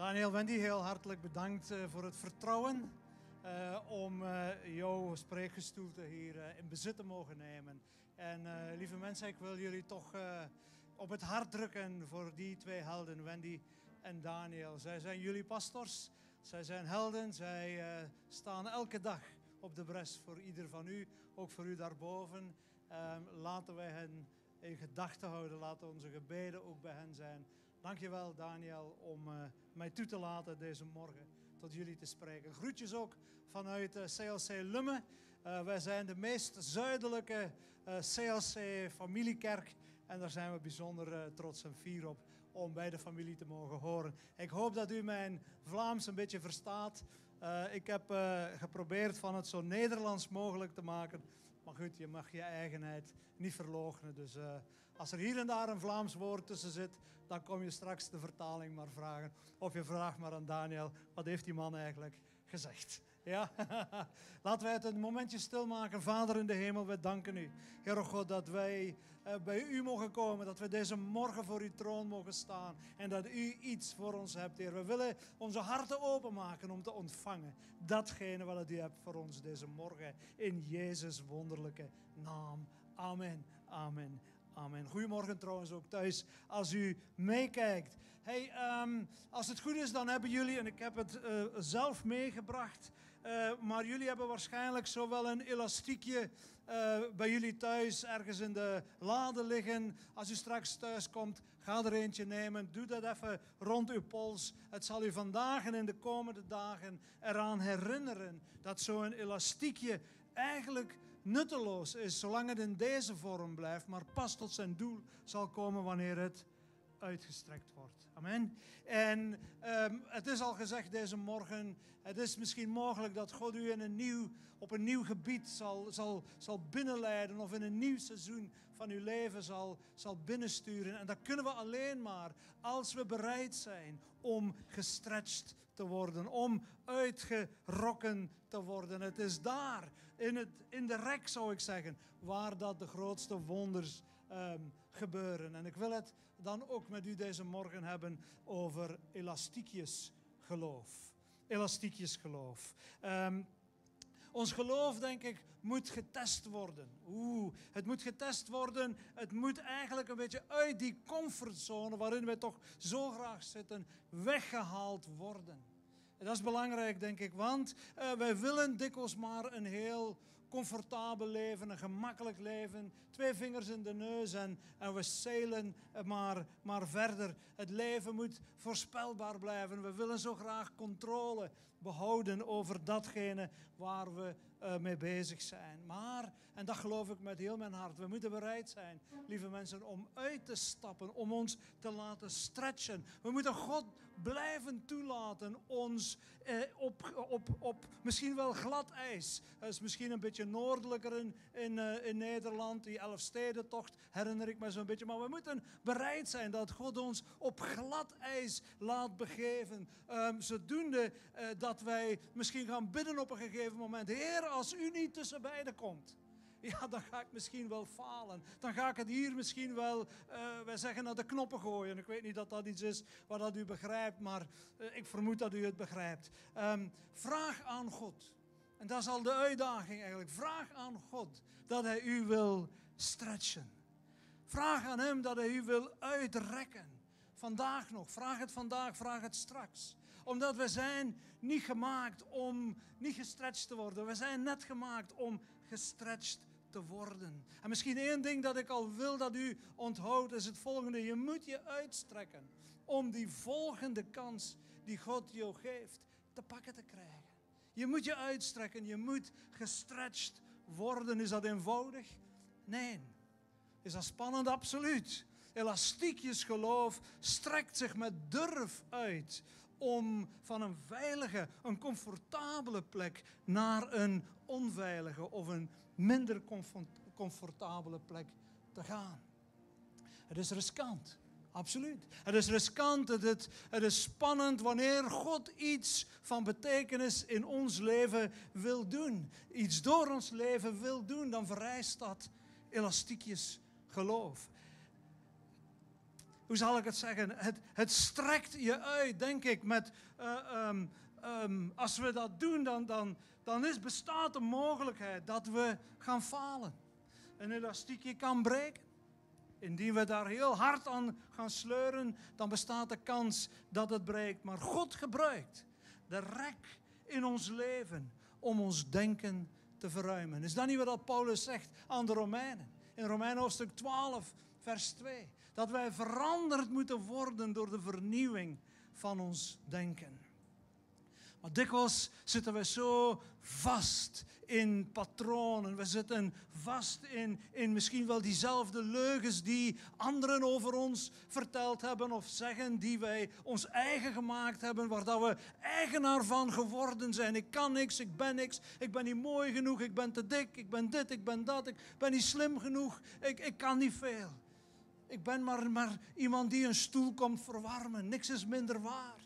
Daniel, Wendy, heel hartelijk bedankt uh, voor het vertrouwen uh, om uh, jouw spreekgestoelte hier in bezit te mogen nemen. En lieve mensen, ik wil jullie toch op het hart drukken voor die twee helden, Wendy en Daniel. Zij zijn jullie pastors, zij zijn helden, zij staan elke dag op de bres voor ieder van u, ook voor u daarboven. Ehm, laten wij hen in gedachten houden, laten onze gebeden ook bij hen zijn. Dankjewel Daniel om uh, mij toe te laten deze morgen tot jullie te spreken. Groetjes ook vanuit uh, CLC Lumme. Uh, wij zijn de meest zuidelijke CLC familiekerk en daar zijn we bijzonder trots en fier op om bij de familie te mogen horen. Ik hoop dat u mijn Vlaams een beetje verstaat. ik heb geprobeerd van het zo Nederlands mogelijk te maken. Maar goed, je mag je eigenheid niet verloochenen. Dus als er hier en daar een Vlaams woord tussen zit, dan kom je straks de vertaling maar vragen. Of je vraagt maar aan Daniel, wat heeft die man eigenlijk gezegd? Ja, laten wij het een momentje stilmaken. Vader in de hemel, we danken u. Heer God, dat wij uh, bij u mogen komen. Dat we deze morgen voor uw troon mogen staan. En dat u iets voor ons hebt, Heer. We willen onze harten openmaken om te ontvangen. Datgene wat u hebt voor ons deze morgen. In Jezus wonderlijke naam. Amen. Amen. Amen. Goedemorgen trouwens ook thuis als u meekijkt. Hey, um, als het goed is, dan hebben jullie, en ik heb het uh, zelf meegebracht, uh, maar jullie hebben waarschijnlijk zowel een elastiekje uh, bij jullie thuis ergens in de lade liggen. Als u straks thuis komt, ga er eentje nemen. Doe dat even rond uw pols. Het zal u vandaag en in de komende dagen eraan herinneren dat zo'n elastiekje eigenlijk nutteloos is zolang het in deze vorm blijft, maar pas tot zijn doel zal komen wanneer het uitgestrekt wordt. Amen. En um, het is al gezegd deze morgen, het is misschien mogelijk dat God u in een nieuw, op een nieuw gebied zal, zal, zal binnenleiden of in een nieuw seizoen van uw leven zal, zal binnensturen. En dat kunnen we alleen maar als we bereid zijn om gestretched te worden, om uitgerokken te worden. Het is daar, in, het, in de rek zou ik zeggen, waar dat de grootste wonders um, gebeuren. En ik wil het dan ook met u deze morgen hebben over elastiekjes geloof. Elastiekjes geloof. Um, ons geloof, denk ik, moet getest worden. Oeh, het moet getest worden. Het moet eigenlijk een beetje uit die comfortzone waarin wij toch zo graag zitten, weggehaald worden. En dat is belangrijk, denk ik, want uh, wij willen dikwijls maar een heel comfortabel leven, een gemakkelijk leven. Twee vingers in de neus en, en we zeilen maar, maar verder. Het leven moet voorspelbaar blijven. We willen zo graag controle behouden over datgene waar we uh, mee bezig zijn. Maar, en dat geloof ik met heel mijn hart, we moeten bereid zijn, lieve mensen, om uit te stappen, om ons te laten stretchen. We moeten God blijven toelaten ons eh, op, op, op misschien wel glad ijs. Dat is misschien een beetje noordelijker in, in, uh, in Nederland, die Elfstedentocht herinner ik me zo'n beetje. Maar we moeten bereid zijn dat God ons op glad ijs laat begeven. Um, zodoende dat wij misschien gaan bidden op een gegeven moment. Heer, als u niet tussen beiden komt, ja, dan ga ik misschien wel falen. Dan ga ik het hier misschien wel, uh, wij zeggen, naar de knoppen gooien. Ik weet niet dat dat iets is wat dat u begrijpt, maar uh, ik vermoed dat u het begrijpt. Um, vraag aan God. En dat is al de uitdaging eigenlijk. Vraag aan God dat Hij u wil stretchen. Vraag aan Hem dat Hij u wil uitrekken. Vandaag nog. Vraag het vandaag, vraag het straks omdat we zijn niet gemaakt om niet gestretched te worden. We zijn net gemaakt om gestretched te worden. En misschien één ding dat ik al wil dat u onthoudt is het volgende. Je moet je uitstrekken om die volgende kans die God jou geeft te pakken te krijgen. Je moet je uitstrekken, je moet gestretched worden. Is dat eenvoudig? Nee. Is dat spannend? Absoluut. Elastiekjes geloof strekt zich met durf uit om van een veilige, een comfortabele plek naar een onveilige of een minder comfortabele plek te gaan. Het is riskant. Absoluut. Het is riskant, het, het is spannend wanneer God iets van betekenis in ons leven wil doen. Iets door ons leven wil doen, dan vereist dat elastiekjes geloof. Hoe zal ik het zeggen? Het, het strekt je uit, denk ik. Met, eh, ehm, ehm, als we dat doen, dan, dan, dan is, bestaat de mogelijkheid dat we gaan falen. Een elastiekje kan breken. Indien we daar heel hard aan gaan sleuren, dan bestaat de kans dat het breekt. Maar God gebruikt de rek in ons leven om ons denken te verruimen. Is dat niet wat Paulus zegt aan de Romeinen? In Romeinen hoofdstuk 12, vers 2. Dat wij veranderd moeten worden door de vernieuwing van ons denken. Maar dikwijls zitten we zo vast in patronen. We zitten vast in, in misschien wel diezelfde leugens die anderen over ons verteld hebben of zeggen, die wij ons eigen gemaakt hebben, waar dat we eigenaar van geworden zijn. Ik kan niks, ik ben niks, ik ben niet mooi genoeg, ik ben te dik, ik ben dit, ik ben dat, ik ben niet slim genoeg, ik, ik kan niet veel. Ik ben maar, maar iemand die een stoel komt verwarmen. Niks is minder waar.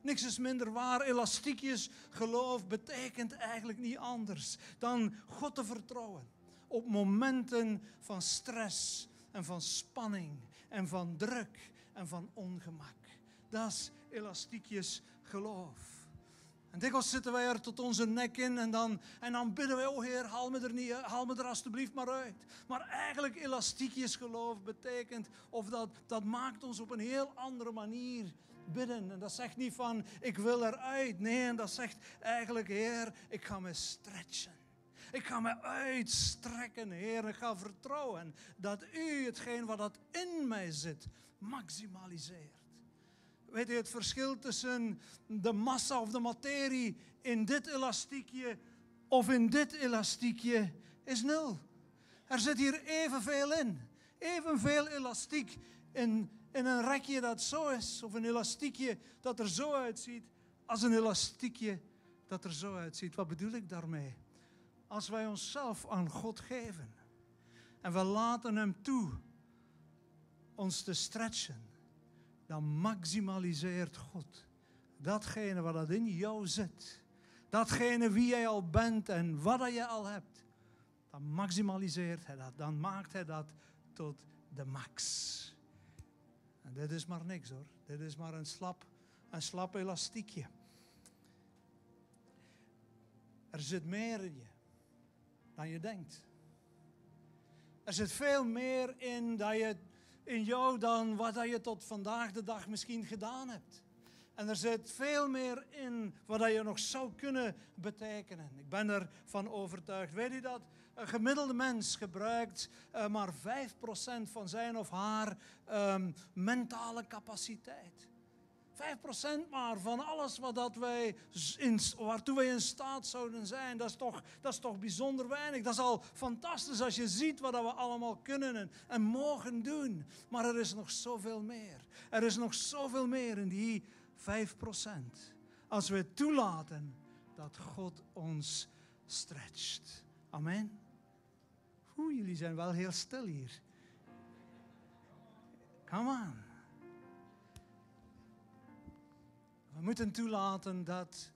Niks is minder waar. Elastiekjes geloof betekent eigenlijk niet anders dan God te vertrouwen. Op momenten van stress en van spanning en van druk en van ongemak. Dat is elastiekjes geloof. En dikwijls zitten wij er tot onze nek in en dan, en dan bidden wij, oh Heer, haal me, er niet, haal me er alstublieft maar uit. Maar eigenlijk elastiekjes geloof betekent, of dat, dat maakt ons op een heel andere manier bidden. En dat zegt niet van, ik wil eruit. Nee, en dat zegt eigenlijk, Heer, ik ga me stretchen. Ik ga me uitstrekken, Heer. Ik ga vertrouwen dat U hetgeen wat dat in mij zit, maximaliseert. Weet je het verschil tussen de massa of de materie in dit elastiekje of in dit elastiekje is nul. Er zit hier evenveel in. Evenveel elastiek in in een rekje dat zo is, of een elastiekje dat er zo uitziet, als een elastiekje dat er zo uitziet. Wat bedoel ik daarmee? Als wij onszelf aan God geven en we laten Hem toe ons te stretchen, dan maximaliseert God datgene wat dat in jou zit. Datgene wie jij al bent en wat je al hebt. Dan maximaliseert Hij dat. Dan maakt Hij dat tot de max. En dit is maar niks hoor. Dit is maar een slap, een slap elastiekje. Er zit meer in je dan je denkt. Er zit veel meer in, dat je, in jou dan wat je tot vandaag de dag misschien gedaan hebt. En er zit veel meer in wat je nog zou kunnen betekenen. Ik ben ervan overtuigd. Weet je dat? Een gemiddelde mens gebruikt uh, maar 5% van zijn of haar um, mentale capaciteit. 5% maar van alles wat dat wij in, waartoe wij in staat zouden zijn. Dat is, toch, dat is toch bijzonder weinig. Dat is al fantastisch als je ziet wat we allemaal kunnen en, en mogen doen. Maar er is nog zoveel meer. Er is nog zoveel meer in die 5%. Als we toelaten dat God ons stretcht. Amen. Oeh, jullie zijn wel heel stil hier. Come on. We moeten toelaten dat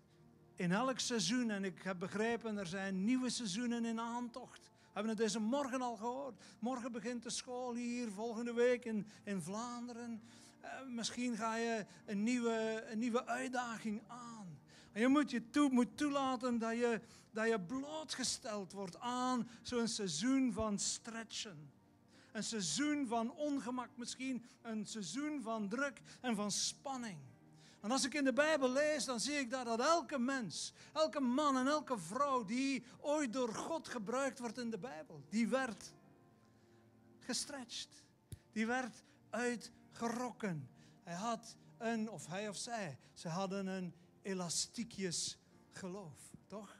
in elk seizoen, en ik heb begrepen, er zijn nieuwe seizoenen in aantocht. We hebben het deze morgen al gehoord. Morgen begint de school hier, volgende week in, in Vlaanderen. Eh, misschien ga je een nieuwe, een nieuwe uitdaging aan. En je moet je moet toelaten dat je, dat je blootgesteld wordt aan zo'n seizoen van stretchen. Een seizoen van ongemak misschien, een seizoen van druk en van spanning. En als ik in de Bijbel lees, dan zie ik dat, dat elke mens, elke man en elke vrouw die ooit door God gebruikt wordt in de Bijbel, die werd gestretched. Die werd uitgerokken. Hij had een, of hij of zij, ze hadden een elastiekjes geloof, toch?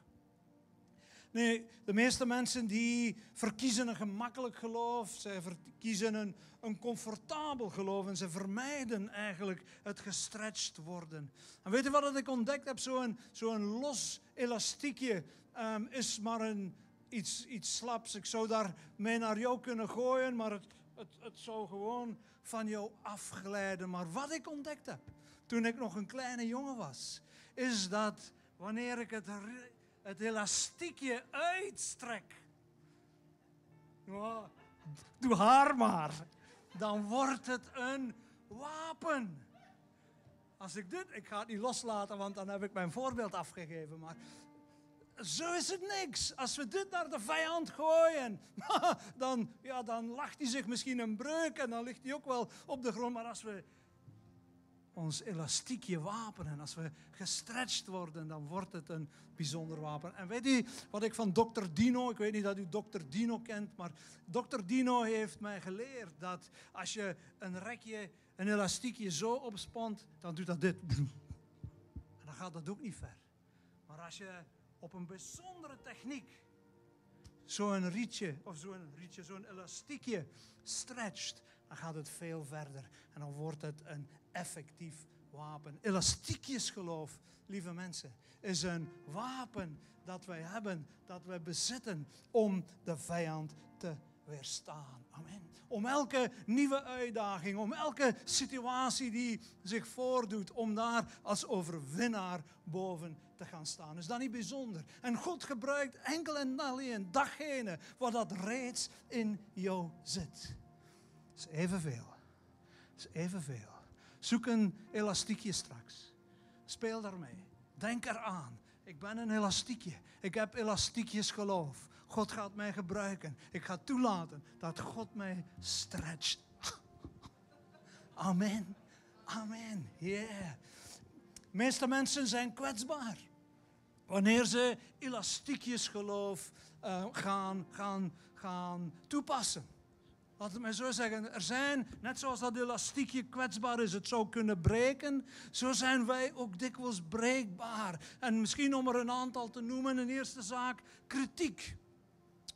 Nee, de meeste mensen die verkiezen een gemakkelijk geloof, zij verkiezen een, een comfortabel geloof en ze vermijden eigenlijk het gestretched worden. En weet je wat ik ontdekt heb? Zo'n zo'n los elastiekje um, is maar een, iets, iets slaps. Ik zou daar mee naar jou kunnen gooien, maar het, het, het zou gewoon van jou afglijden. Maar wat ik ontdekt heb toen ik nog een kleine jongen was, is dat wanneer ik het, het elastiekje uitstrek. doe haar maar. dan wordt het een wapen. Als ik dit, ik ga het niet loslaten, want dan heb ik mijn voorbeeld afgegeven. Maar zo is het niks. Als we dit naar de vijand gooien, dan, ja, dan lacht hij zich misschien een breuk en dan ligt hij ook wel op de grond. Maar als we ons elastiekje wapenen, als we gestretched worden, dan wordt het een bijzonder wapen. En weet u wat ik van Dr. Dino, ik weet niet dat u Dr. Dino kent, maar Dr. Dino heeft mij geleerd dat als je een rekje, een elastiekje zo opspant, dan doet dat dit. En dan gaat dat ook niet ver. Maar als je op een bijzondere techniek zo'n rietje, of zo'n rietje, zo'n elastiekje stretcht, dan gaat het veel verder. En dan wordt het een effectief wapen. Elastiekjesgeloof, lieve mensen, is een wapen dat wij hebben, dat wij bezitten om de vijand te weerstaan. Amen. Om elke nieuwe uitdaging, om elke situatie die zich voordoet, om daar als overwinnaar boven te gaan staan. Is dat niet bijzonder? En God gebruikt enkel en alleen datgene wat dat reeds in jou zit. is evenveel. is evenveel. Zoek een elastiekje straks. Speel daarmee. Denk eraan. Ik ben een elastiekje. Ik heb elastiekjes geloof. God gaat mij gebruiken. Ik ga toelaten dat God mij stretcht. Amen. Amen. Yeah. De meeste mensen zijn kwetsbaar. Wanneer ze elastiekjes geloof uh, gaan, gaan, gaan toepassen. Laat het mij zo zeggen. Er zijn, net zoals dat elastiekje kwetsbaar is, het zou kunnen breken. Zo zijn wij ook dikwijls breekbaar. En misschien om er een aantal te noemen. Een eerste zaak, kritiek.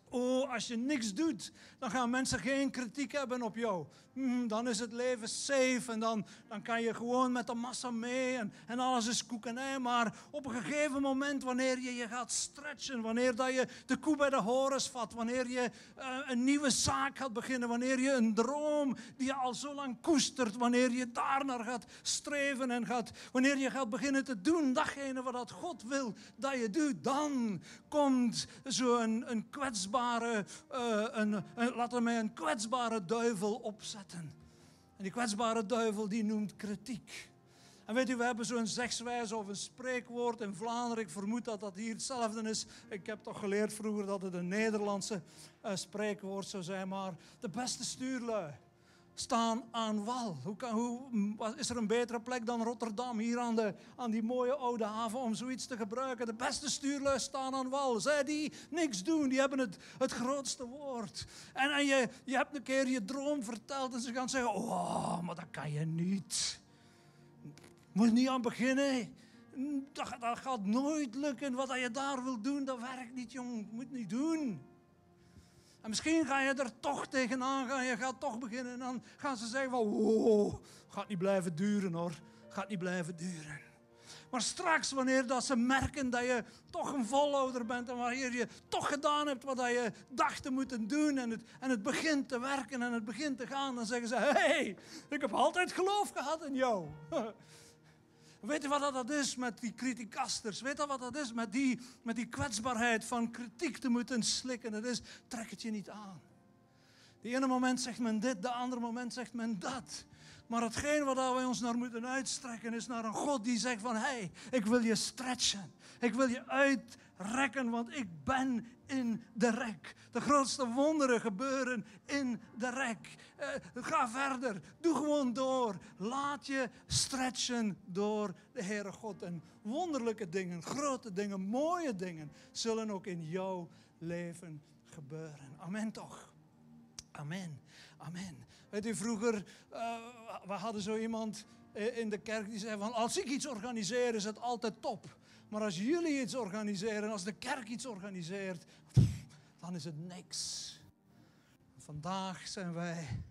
Oh, als je niks doet, dan gaan mensen geen kritiek hebben op jou. Hmm, dan is het leven safe en dan, dan kan je gewoon met de massa mee en, en alles is koekenij. Maar op een gegeven moment, wanneer je je gaat stretchen, wanneer dat je de koe bij de horens vat, wanneer je uh, een nieuwe zaak gaat beginnen, wanneer je een droom die je al zo lang koestert, wanneer je daar naar gaat streven en gaat, wanneer je gaat beginnen te doen datgene wat God wil dat je doet, dan komt zo'n een, een kwetsbare, een, laten we een kwetsbare duivel opzetten. En die kwetsbare duivel die noemt kritiek. En weet u, we hebben zo'n zegswijze of een spreekwoord in Vlaanderen. Ik vermoed dat dat hier hetzelfde is. Ik heb toch geleerd vroeger dat het een Nederlandse uh, spreekwoord zou zijn. Maar de beste stuurlui staan aan wal. Hoe hoe, is er een betere plek dan Rotterdam, hier aan, de, aan die mooie oude haven, om zoiets te gebruiken? De beste stuurlui staan aan wal. Zij die niks doen, die hebben het, het grootste woord. En, en je, je hebt een keer je droom verteld en ze gaan zeggen, oh, maar dat kan je niet. Moet niet aan beginnen. Dat, dat gaat nooit lukken. Wat je daar wil doen, dat werkt niet, jong. Moet niet doen. En misschien ga je er toch tegenaan gaan, je gaat toch beginnen. En dan gaan ze zeggen van, wow, gaat niet blijven duren hoor. Gaat niet blijven duren. Maar straks, wanneer dat ze merken dat je toch een volhouder bent en wanneer je toch gedaan hebt wat je dacht te moeten doen en het, en het begint te werken en het begint te gaan, dan zeggen ze, hé, hey, ik heb altijd geloof gehad in jou. Weet je wat dat is met die criticasters? Weet je wat dat is met die, met die kwetsbaarheid van kritiek te moeten slikken? Dat is, trek het je niet aan. De ene moment zegt men dit, de andere moment zegt men dat. Maar hetgeen waar wij ons naar moeten uitstrekken is naar een God die zegt van, hé, hey, ik wil je stretchen. Ik wil je uitrekken, want ik ben in de rek. De grootste wonderen gebeuren in de rek. Uh, ga verder. Doe gewoon door. Laat je stretchen door de Heere God. En wonderlijke dingen, grote dingen, mooie dingen zullen ook in jouw leven gebeuren. Amen toch? Amen. Amen. Weet vroeger, uh, we hadden zo iemand eh, in de kerk die zei van, als ik iets organiseer is het altijd top. Maar als jullie iets organiseren, als de kerk iets organiseert, dan is het niks. Vandaag zijn wij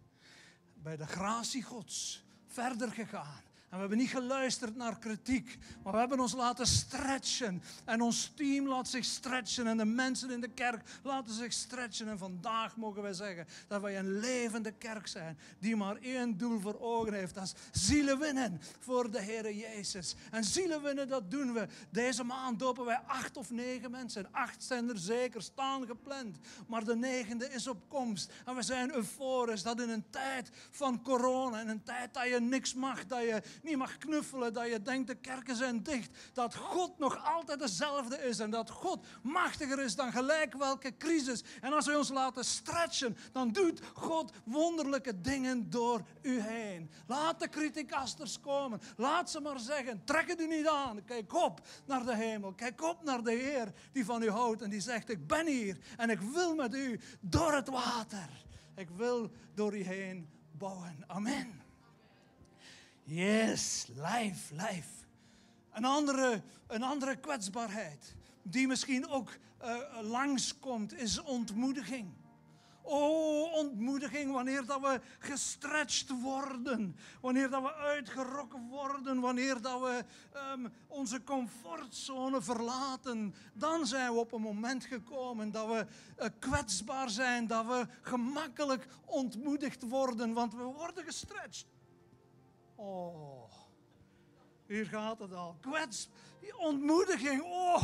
bij de gratie Gods verder gegaan. En we hebben niet geluisterd naar kritiek, maar we hebben ons laten stretchen. En ons team laat zich stretchen en de mensen in de kerk laten zich stretchen. En vandaag mogen wij zeggen dat wij een levende kerk zijn die maar één doel voor ogen heeft. Dat is zielen winnen voor de Heer Jezus. En zielen winnen, dat doen we. Deze maand dopen wij acht of negen mensen. Acht zijn er zeker, staan gepland. Maar de negende is op komst. En we zijn euforisch dat in een tijd van corona, in een tijd dat je niks mag, dat je niet mag knuffelen, dat je denkt de kerken zijn dicht, dat God nog altijd dezelfde is en dat God machtiger is dan gelijk welke crisis. En als we ons laten stretchen, dan doet God wonderlijke dingen door u heen. Laat de criticasters komen. Laat ze maar zeggen, trek het u niet aan. Kijk op naar de hemel. Kijk op naar de Heer die van u houdt en die zegt, ik ben hier en ik wil met u door het water. Ik wil door u heen bouwen. Amen. Yes, life, life. Een andere, een andere kwetsbaarheid die misschien ook uh, langskomt is ontmoediging. Oh, ontmoediging wanneer dat we gestretched worden. Wanneer dat we uitgerokken worden. Wanneer dat we um, onze comfortzone verlaten. Dan zijn we op een moment gekomen dat we uh, kwetsbaar zijn. Dat we gemakkelijk ontmoedigd worden. Want we worden gestretched. Oh, hier gaat het al. Kwets, ontmoediging. Oh,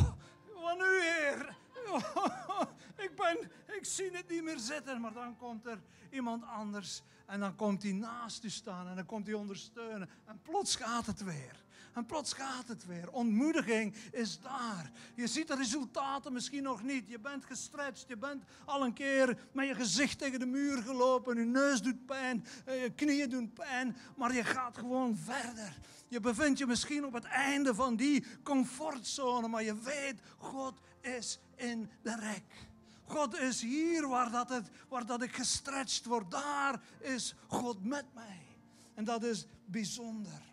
van u, Heer. Oh, ik, ben, ik zie het niet meer zitten, maar dan komt er iemand anders en dan komt hij naast u staan en dan komt hij ondersteunen en plots gaat het weer. En plots gaat het weer. Ontmoediging is daar. Je ziet de resultaten misschien nog niet. Je bent gestretched. Je bent al een keer met je gezicht tegen de muur gelopen. Je neus doet pijn. Eh, je knieën doen pijn. Maar je gaat gewoon verder. Je bevindt je misschien op het einde van die comfortzone. Maar je weet, God is in de rek. God is hier waar, dat het, waar dat ik gestretched word. Daar is God met mij. En dat is bijzonder.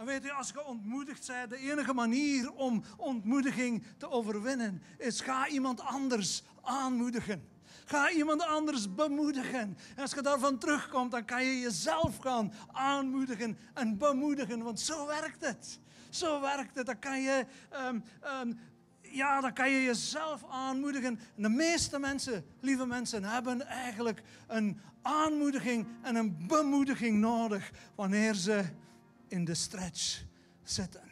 En weet je, als je ontmoedigd bent, de enige manier om ontmoediging te overwinnen is ga iemand anders aanmoedigen. Ga iemand anders bemoedigen. En als je daarvan terugkomt, dan kan je jezelf gaan aanmoedigen en bemoedigen. Want zo werkt het. Zo werkt het. Dan kan je, um, um, ja, dan kan je jezelf aanmoedigen. En de meeste mensen, lieve mensen, hebben eigenlijk een aanmoediging en een bemoediging nodig wanneer ze in de stretch zitten.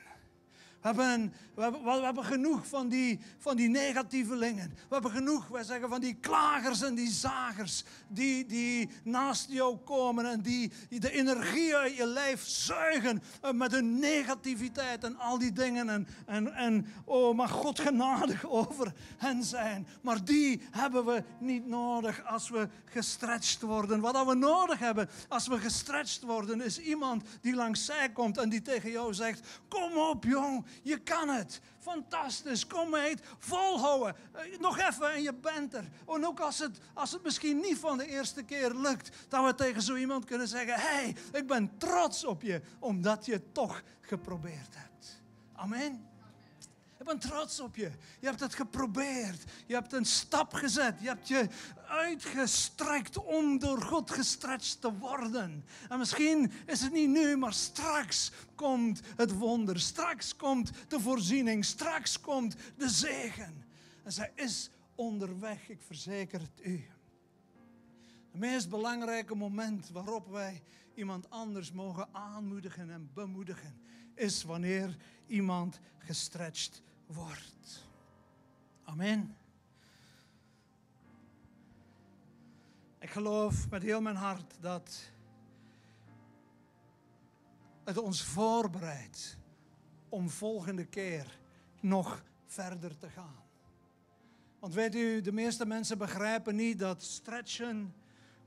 We hebben, we hebben, we hebben genoeg van die, van die negatievelingen. We hebben genoeg, wij zeggen, van die klagers en die zagers. Die, die naast jou komen en die, de energie uit je lijf zuigen. Eh, met hun negativiteit en al die dingen. En, en, en oh, maar God genadig over hen zijn. Maar die hebben we niet nodig als we gestretched worden. Wat we nodig hebben als we gestretched worden, is iemand die langs zij komt en die tegen jou zegt: Kom op, jong, je kan het. Fantastisch, kom mee, volhouden. Eh, nog even en je bent er. En ook als het, als het misschien niet van de eerste keer lukt, dat we tegen zo iemand kunnen zeggen: Hé, hey, ik ben trots op je, omdat je het toch geprobeerd hebt. Amen. Ik ben trots op je. Je hebt het geprobeerd. Je hebt een stap gezet. Je hebt je uitgestrekt om door God gestretched te worden. En misschien is het niet nu, maar straks komt het wonder. Straks komt de voorziening. Straks komt de zegen. En zij is onderweg, ik verzeker het u. Het meest belangrijke moment waarop wij iemand anders mogen aanmoedigen en bemoedigen, is wanneer iemand gestretched wordt. Amen. Ik geloof met heel mijn hart dat het ons voorbereidt om volgende keer nog verder te gaan. Want weet u, de meeste mensen begrijpen niet dat stretchen,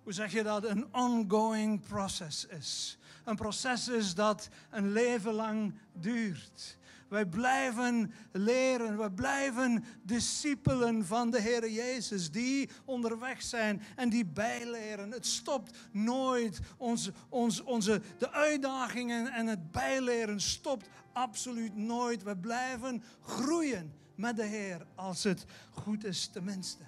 hoe zeg je dat, een ongoing process is. Een proces is dat een leven lang duurt. Wij blijven leren, wij blijven discipelen van de Heer Jezus, die onderweg zijn en die bijleren. Het stopt nooit. Onze, onze, onze, de uitdagingen en het bijleren stopt absoluut nooit. We blijven groeien met de Heer, als het goed is tenminste.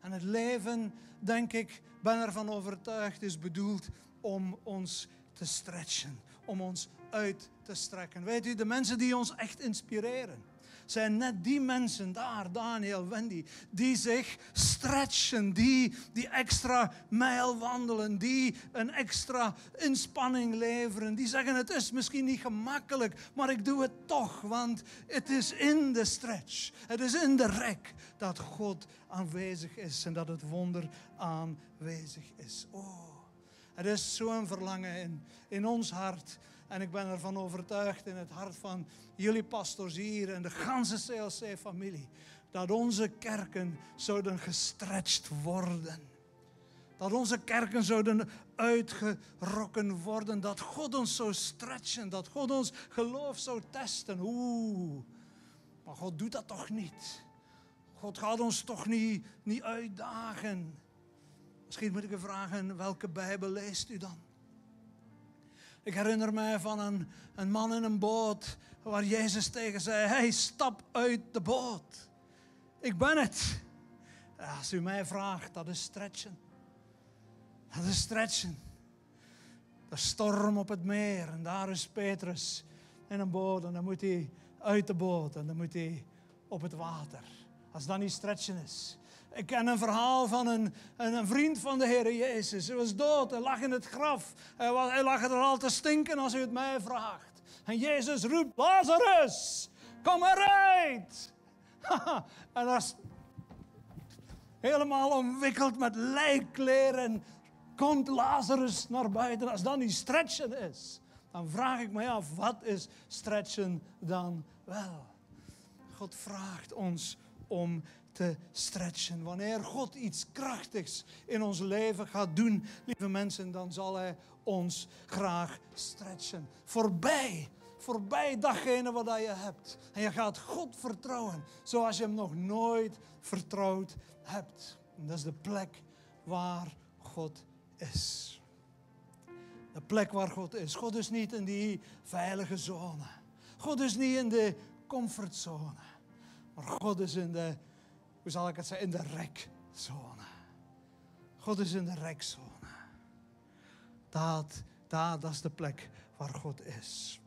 En het leven, denk ik, ben ervan overtuigd, is bedoeld om ons te stretchen, om ons uit te strekken. Weet u, de mensen die ons echt inspireren, zijn net die mensen daar, Daniel, Wendy, die zich stretchen, die die extra mijl wandelen, die een extra inspanning leveren, die zeggen het is misschien niet gemakkelijk, maar ik doe het toch, want het is in de stretch, het is in de rek dat God aanwezig is en dat het wonder aanwezig is. Oh, er is zo'n verlangen in, in ons hart en ik ben ervan overtuigd in het hart van jullie pastors hier en de ganse CLC-familie, dat onze kerken zouden gestretched worden. Dat onze kerken zouden uitgerokken worden. Dat God ons zou stretchen. Dat God ons geloof zou testen. Oeh, maar God doet dat toch niet. God gaat ons toch niet, niet uitdagen. Misschien moet ik u vragen, welke Bijbel leest u dan? Ik herinner mij van een, een man in een boot waar Jezus tegen zei: Hey, stap uit de boot. Ik ben het. Als u mij vraagt, dat is stretchen. Dat is stretchen. De storm op het meer en daar is Petrus in een boot en dan moet hij uit de boot en dan moet hij op het water. Als dat niet stretchen is. Ik ken een verhaal van een, een, vriend van de Heer Jezus. Hij was dood, hij lag in het graf. Hij, was, lag er al te stinken als u het mij vraagt. En Jezus roept, Lazarus, kom eruit. en is helemaal omwikkeld met lijkkleren. Komt Lazarus naar buiten. Als dat niet stretchen is, dan vraag ik me af, wat is stretchen dan wel? God vraagt ons om stretchen. Wanneer God iets krachtigs in ons leven gaat doen, lieve mensen, dan zal Hij ons graag stretchen. Voorbij, voorbij datgene wat je hebt. En je gaat God vertrouwen zoals je Hem nog nooit vertrouwd hebt. En dat is de plek waar God is. De plek waar God is. God is niet in die veilige zone. God is niet in de comfortzone. Maar God is in de hoe zal ik het zeggen, in de rekzone. God is in de rekzone. Dat, dat, dat is de plek waar God is.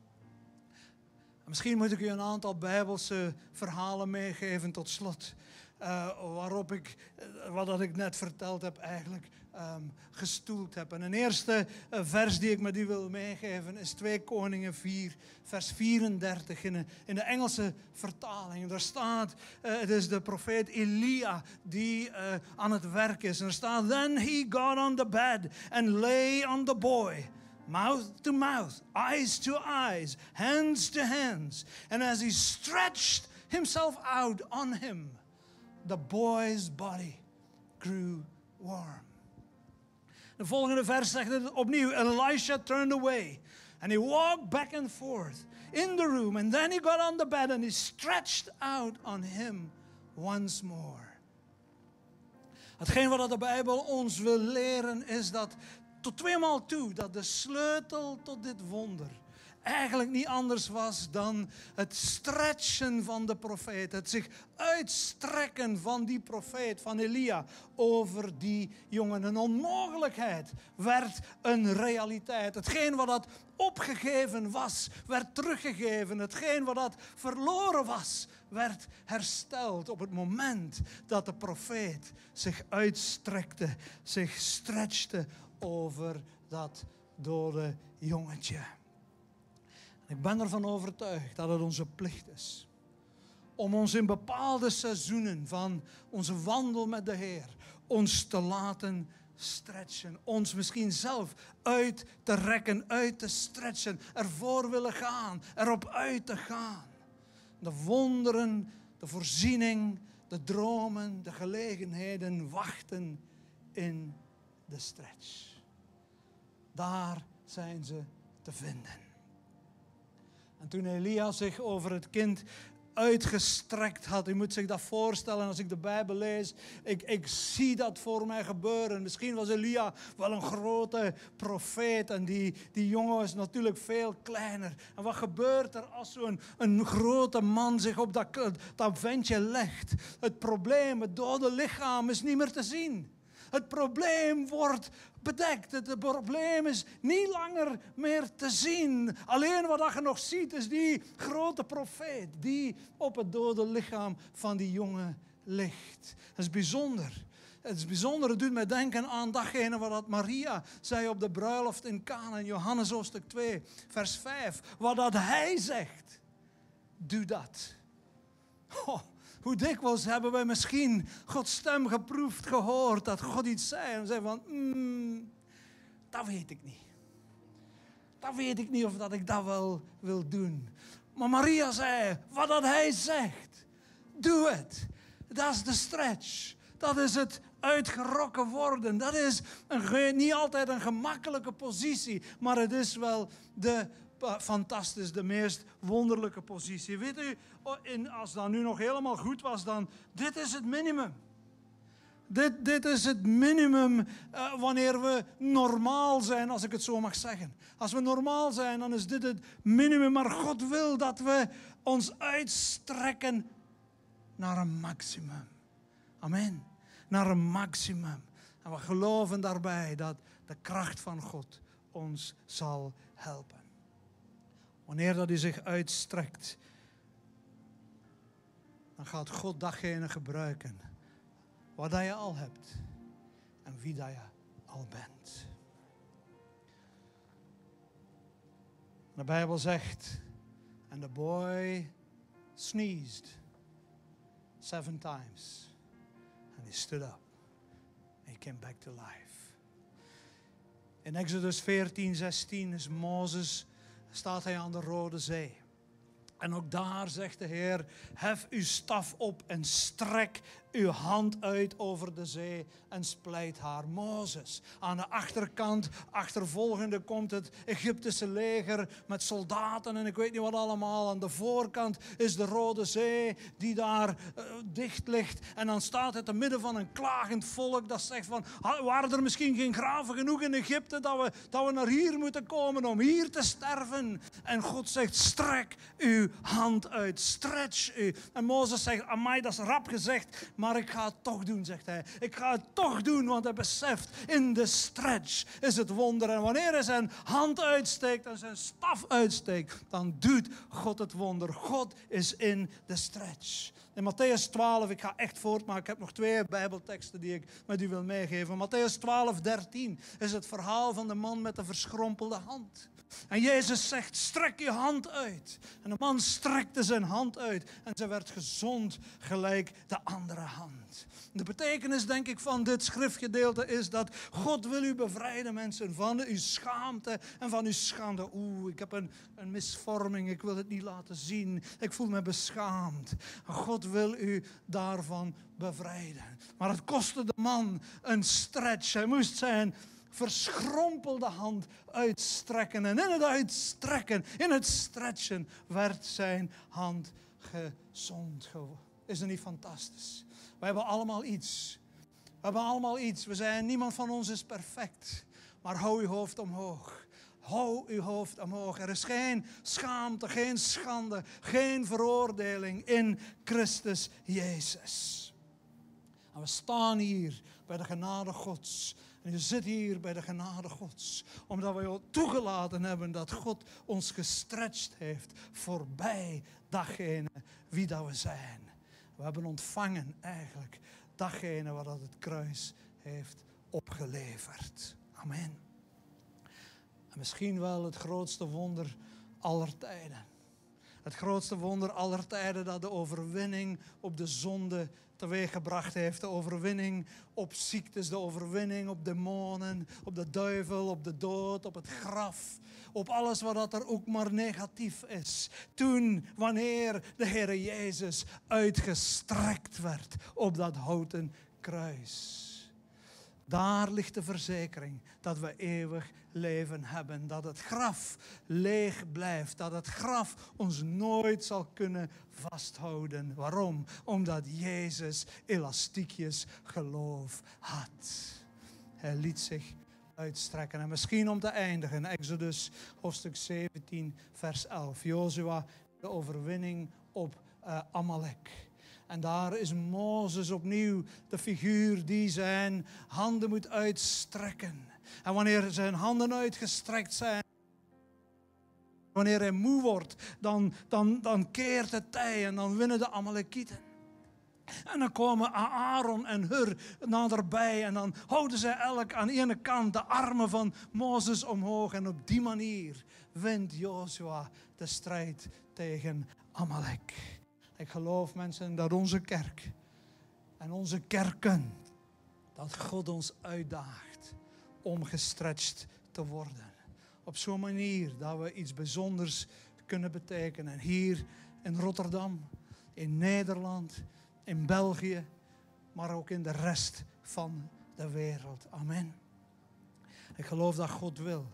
Misschien moet ik u een aantal Bijbelse verhalen meegeven tot slot. Uh, waarop ik, uh, wat ik net verteld heb, eigenlijk um, gestoeld heb. En een eerste uh, vers die ik met u wil meegeven is 2 Koningen 4, vers 34 in de, Engelse vertaling. Daar staat, uh, het is de profeet Elia die uh, aan het werk is. En er staat, then he got on the bed and lay on the boy. Mouth to mouth, eyes to eyes, hands to hands. And as he stretched himself out on him, the boy's body grew warm. De volgende vers zegt het opnieuw. Elisha turned away. And he walked back and forth in the room. And then he got on the bed and he stretched out on him once more. Hetgeen wat de Bijbel ons wil leren is dat tot tweemaal toe dat de sleutel tot dit wonder eigenlijk niet anders was dan het stretchen van de profeet. Het zich uitstrekken van die profeet, van Elia, over die jongen. Een onmogelijkheid werd een realiteit. Hetgeen wat dat opgegeven was, werd teruggegeven. Hetgeen wat dat verloren was, werd hersteld op het moment dat de profeet zich uitstrekte, zich stretchte over dat dode jongetje. Ik ben ervan overtuigd dat het onze plicht is om ons in bepaalde seizoenen van onze wandel met de Heer ons te laten stretchen. Ons misschien zelf uit te rekken, uit te stretchen, ervoor willen gaan, erop uit te gaan. De wonderen, de voorziening, de dromen, de gelegenheden wachten in de stretch. Daar zijn ze te vinden. En toen Elia zich over het kind uitgestrekt had. U moet zich dat voorstellen als ik de Bijbel lees. Ik, ik zie dat voor mij gebeuren. Misschien was Elia wel een grote profeet en die, die jongen was natuurlijk veel kleiner. En wat gebeurt er als zo'n een grote man zich op dat, dat ventje legt? Het probleem, het dode lichaam is niet meer te zien. Het probleem wordt bedekt. Het probleem is niet langer meer te zien. Alleen wat je nog ziet is die grote profeet die op het dode lichaam van die jongen ligt. Dat is bijzonder. Het is bijzonder, het doet mij denken aan datgene wat Maria zei op de bruiloft in Cana in Johannes hoofdstuk 2, vers 5. Wat dat hij zegt, doe dat. Oh, hoe dikwijls hebben wij misschien Gods stem geproefd, gehoord, dat God iets zei en zei van, mm, dat weet ik niet. Dat weet ik niet of dat ik dat wel wil doen. Maar Maria zei, wat dat hij zegt, doe het. Dat is de stretch. Dat is het uitgerokken worden. Dat is niet altijd een gemakkelijke positie, maar het is wel de fantastisch, de meest wonderlijke positie. Weet u, oh, als dat nu nog helemaal goed was, dan dit is het minimum. Dit, dit is het minimum uh, wanneer we normaal zijn, als ik het zo mag zeggen. Als we normaal zijn, dan is dit het minimum. Maar God wil dat we ons uitstrekken naar een maximum. Amen. Naar een maximum. En we geloven daarbij dat de kracht van God ons zal helpen. Wanneer dat hij zich uitstrekt, dan gaat God datgene gebruiken wat je al hebt en wie dat je al bent. De Bijbel zegt, and the boy sneezed seven times and he stood up and he came back to life. In Exodus 14, 16 is Mozes staat hij aan de Rode Zee. En ook daar zegt de Heer: hef uw staf op en strek uw hand uit over de zee en splijt haar. Mozes. Aan de achterkant, achtervolgende, komt het Egyptische leger met soldaten en ik weet niet wat allemaal. Aan de voorkant is de Rode Zee die daar uh, dicht ligt. En dan staat het te midden van een klagend volk dat zegt van, waren er misschien geen graven genoeg in Egypte dat we, dat we naar hier moeten komen om hier te sterven? En God zegt, strek uw hand uit, stretch u. En Mozes zegt, amai, dat is rap gezegd, maar ik ga het toch doen, zegt hij. Ik ga het toch doen, want hij beseft, in de stretch is het wonder. En wanneer hij zijn hand uitsteekt en zijn staf uitsteekt, dan doet God het wonder. God is in de stretch. In Matthäus 12, ik ga echt voort, maar ik heb nog twee Bijbelteksten die ik met u wil meegeven. Matthäus 12, 13 is het verhaal van de man met de verschrompelde hand. En Jezus zegt, strek je hand uit. En de man strekte zijn hand uit en ze werd gezond gelijk de andere hand. De betekenis, denk ik, van dit schriftgedeelte is dat God wil u bevrijden, mensen, van uw schaamte en van uw schande. Oeh, ik heb een, een misvorming, ik wil het niet laten zien. Ik voel me beschaamd. God wil u daarvan bevrijden. Maar het kostte de man een stretch. Hij moest zijn verschrompelde hand uitstrekken. En in het uitstrekken, in het stretchen, werd zijn hand gezond. Is dat niet fantastisch? We hebben allemaal iets. We hebben allemaal iets. We zijn, niemand van ons is perfect. Maar hou uw hoofd omhoog. Hou uw hoofd omhoog. Er is geen schaamte, geen schande, geen veroordeling in Christus Jezus. En we staan hier bij de genade Gods. En je zit hier bij de genade Gods, omdat we toegelaten hebben dat God ons gestretched heeft voorbij datgene wie dat we zijn. We hebben ontvangen eigenlijk datgene wat het kruis heeft opgeleverd. Amen. En misschien wel het grootste wonder aller tijden. Het grootste wonder aller tijden dat de overwinning op de zonde teweeggebracht heeft. De overwinning op ziektes, de overwinning op demonen, op de duivel, op de dood, op het graf. Op alles wat er ook maar negatief is. Toen, wanneer de Heer Jezus uitgestrekt werd op dat houten kruis. Daar ligt de verzekering dat we eeuwig leven hebben. Dat het graf leeg blijft. Dat het graf ons nooit zal kunnen vasthouden. Waarom? Omdat Jezus elastiekjes geloof had. Hij liet zich uitstrekken. En misschien om te eindigen, Exodus hoofdstuk 17, vers 11. Jozua, de overwinning op uh, Amalek. En daar is Mozes opnieuw de figuur die zijn handen moet uitstrekken. En wanneer zijn handen uitgestrekt zijn, wanneer hij moe wordt, dan, dan, dan keert het tij en dan winnen de Amalekieten. En dan komen Aaron en Hur naderbij en dan houden zij elk aan ene kant de armen van Mozes omhoog. En op die manier wint Joshua de strijd tegen Amalek. Ik geloof mensen dat onze kerk en onze kerken, dat God ons uitdaagt om gestretched te worden. Op zo'n manier dat we iets bijzonders kunnen betekenen. Hier in Rotterdam, in Nederland, in België, maar ook in de rest van de wereld. Amen. Ik geloof dat God wil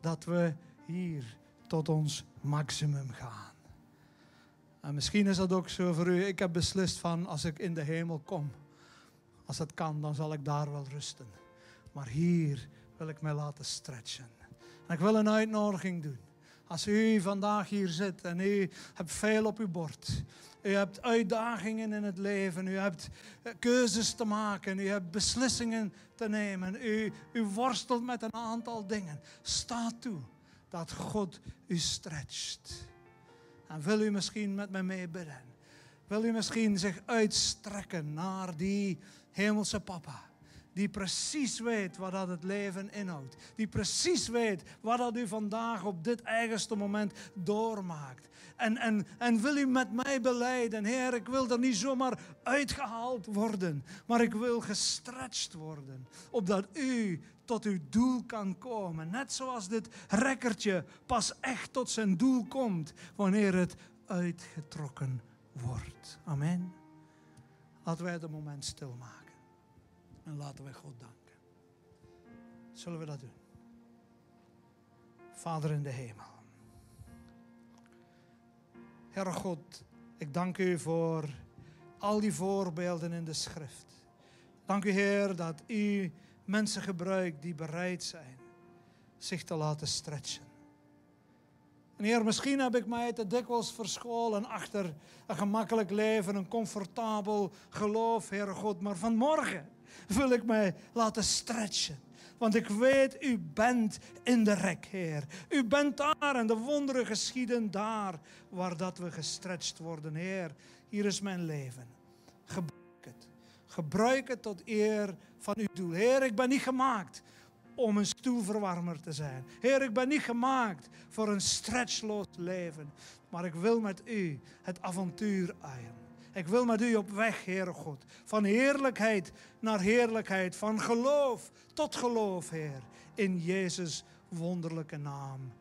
dat we hier tot ons maximum gaan. En misschien is dat ook zo voor u. Ik heb beslist van als ik in de hemel kom, als het kan, dan zal ik daar wel rusten. Maar hier wil ik mij laten stretchen. En ik wil een uitnodiging doen. Als u vandaag hier zit en u hebt veel op uw bord. U hebt uitdagingen in het leven. U hebt eh, keuzes te maken. U hebt beslissingen te nemen. U, u worstelt met een aantal dingen. Sta toe dat God u stretcht. En wil u misschien met me meebidden? Wil u misschien zich uitstrekken naar die hemelse papa? Die precies weet wat dat het leven inhoudt. Die precies weet wat dat u vandaag op dit eigenste moment doormaakt. En, en, en wil u met mij beleiden, Heer, ik wil er niet zomaar uitgehaald worden, maar ik wil gestretched worden, opdat u tot uw doel kan komen. Net zoals dit rekkertje pas echt tot zijn doel komt wanneer het uitgetrokken wordt. Amen. Laten wij het moment stilmaken. En laten wij God danken. Zullen we dat doen? Vader in de hemel. Heere God, ik dank u voor al die voorbeelden in de schrift. Dank u Heer dat u mensen gebruikt die bereid zijn zich te laten stretchen. En Heer, misschien heb ik mij te dikwijls verscholen achter een gemakkelijk leven, een comfortabel geloof, Heere God. Maar vanmorgen wil ik mij laten stretchen. Want ik weet, u bent in de rek, Heer. U bent daar en de wonderen geschieden daar waar dat we gestretched worden, Heer. Hier is mijn leven. Gebruik. Gebruik het tot eer van uw doel. Heer, ik ben niet gemaakt om een stoelverwarmer te zijn. Heer, ik ben niet gemaakt voor een stretchloos leven. Maar ik wil met u het avontuur aaien. Ik wil met u op weg, Heere God. Van heerlijkheid naar heerlijkheid. Van geloof tot geloof, Heer. In Jezus' wonderlijke naam.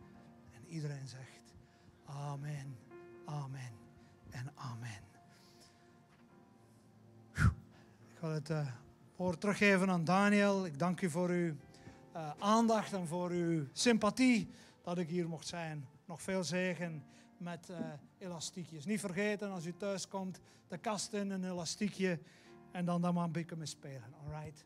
En iedereen zegt Amen, Amen en Amen. Ga het uh, woord teruggeven aan Daniel. Ik dank u voor uw uh, aandacht en voor uw sympathie dat ik hier mocht zijn. Nog veel zegen met uh, elastiekjes. Niet vergeten als u thuis komt, de kast in, een elastiekje en dan daar maar een beetje mee spelen. Alright?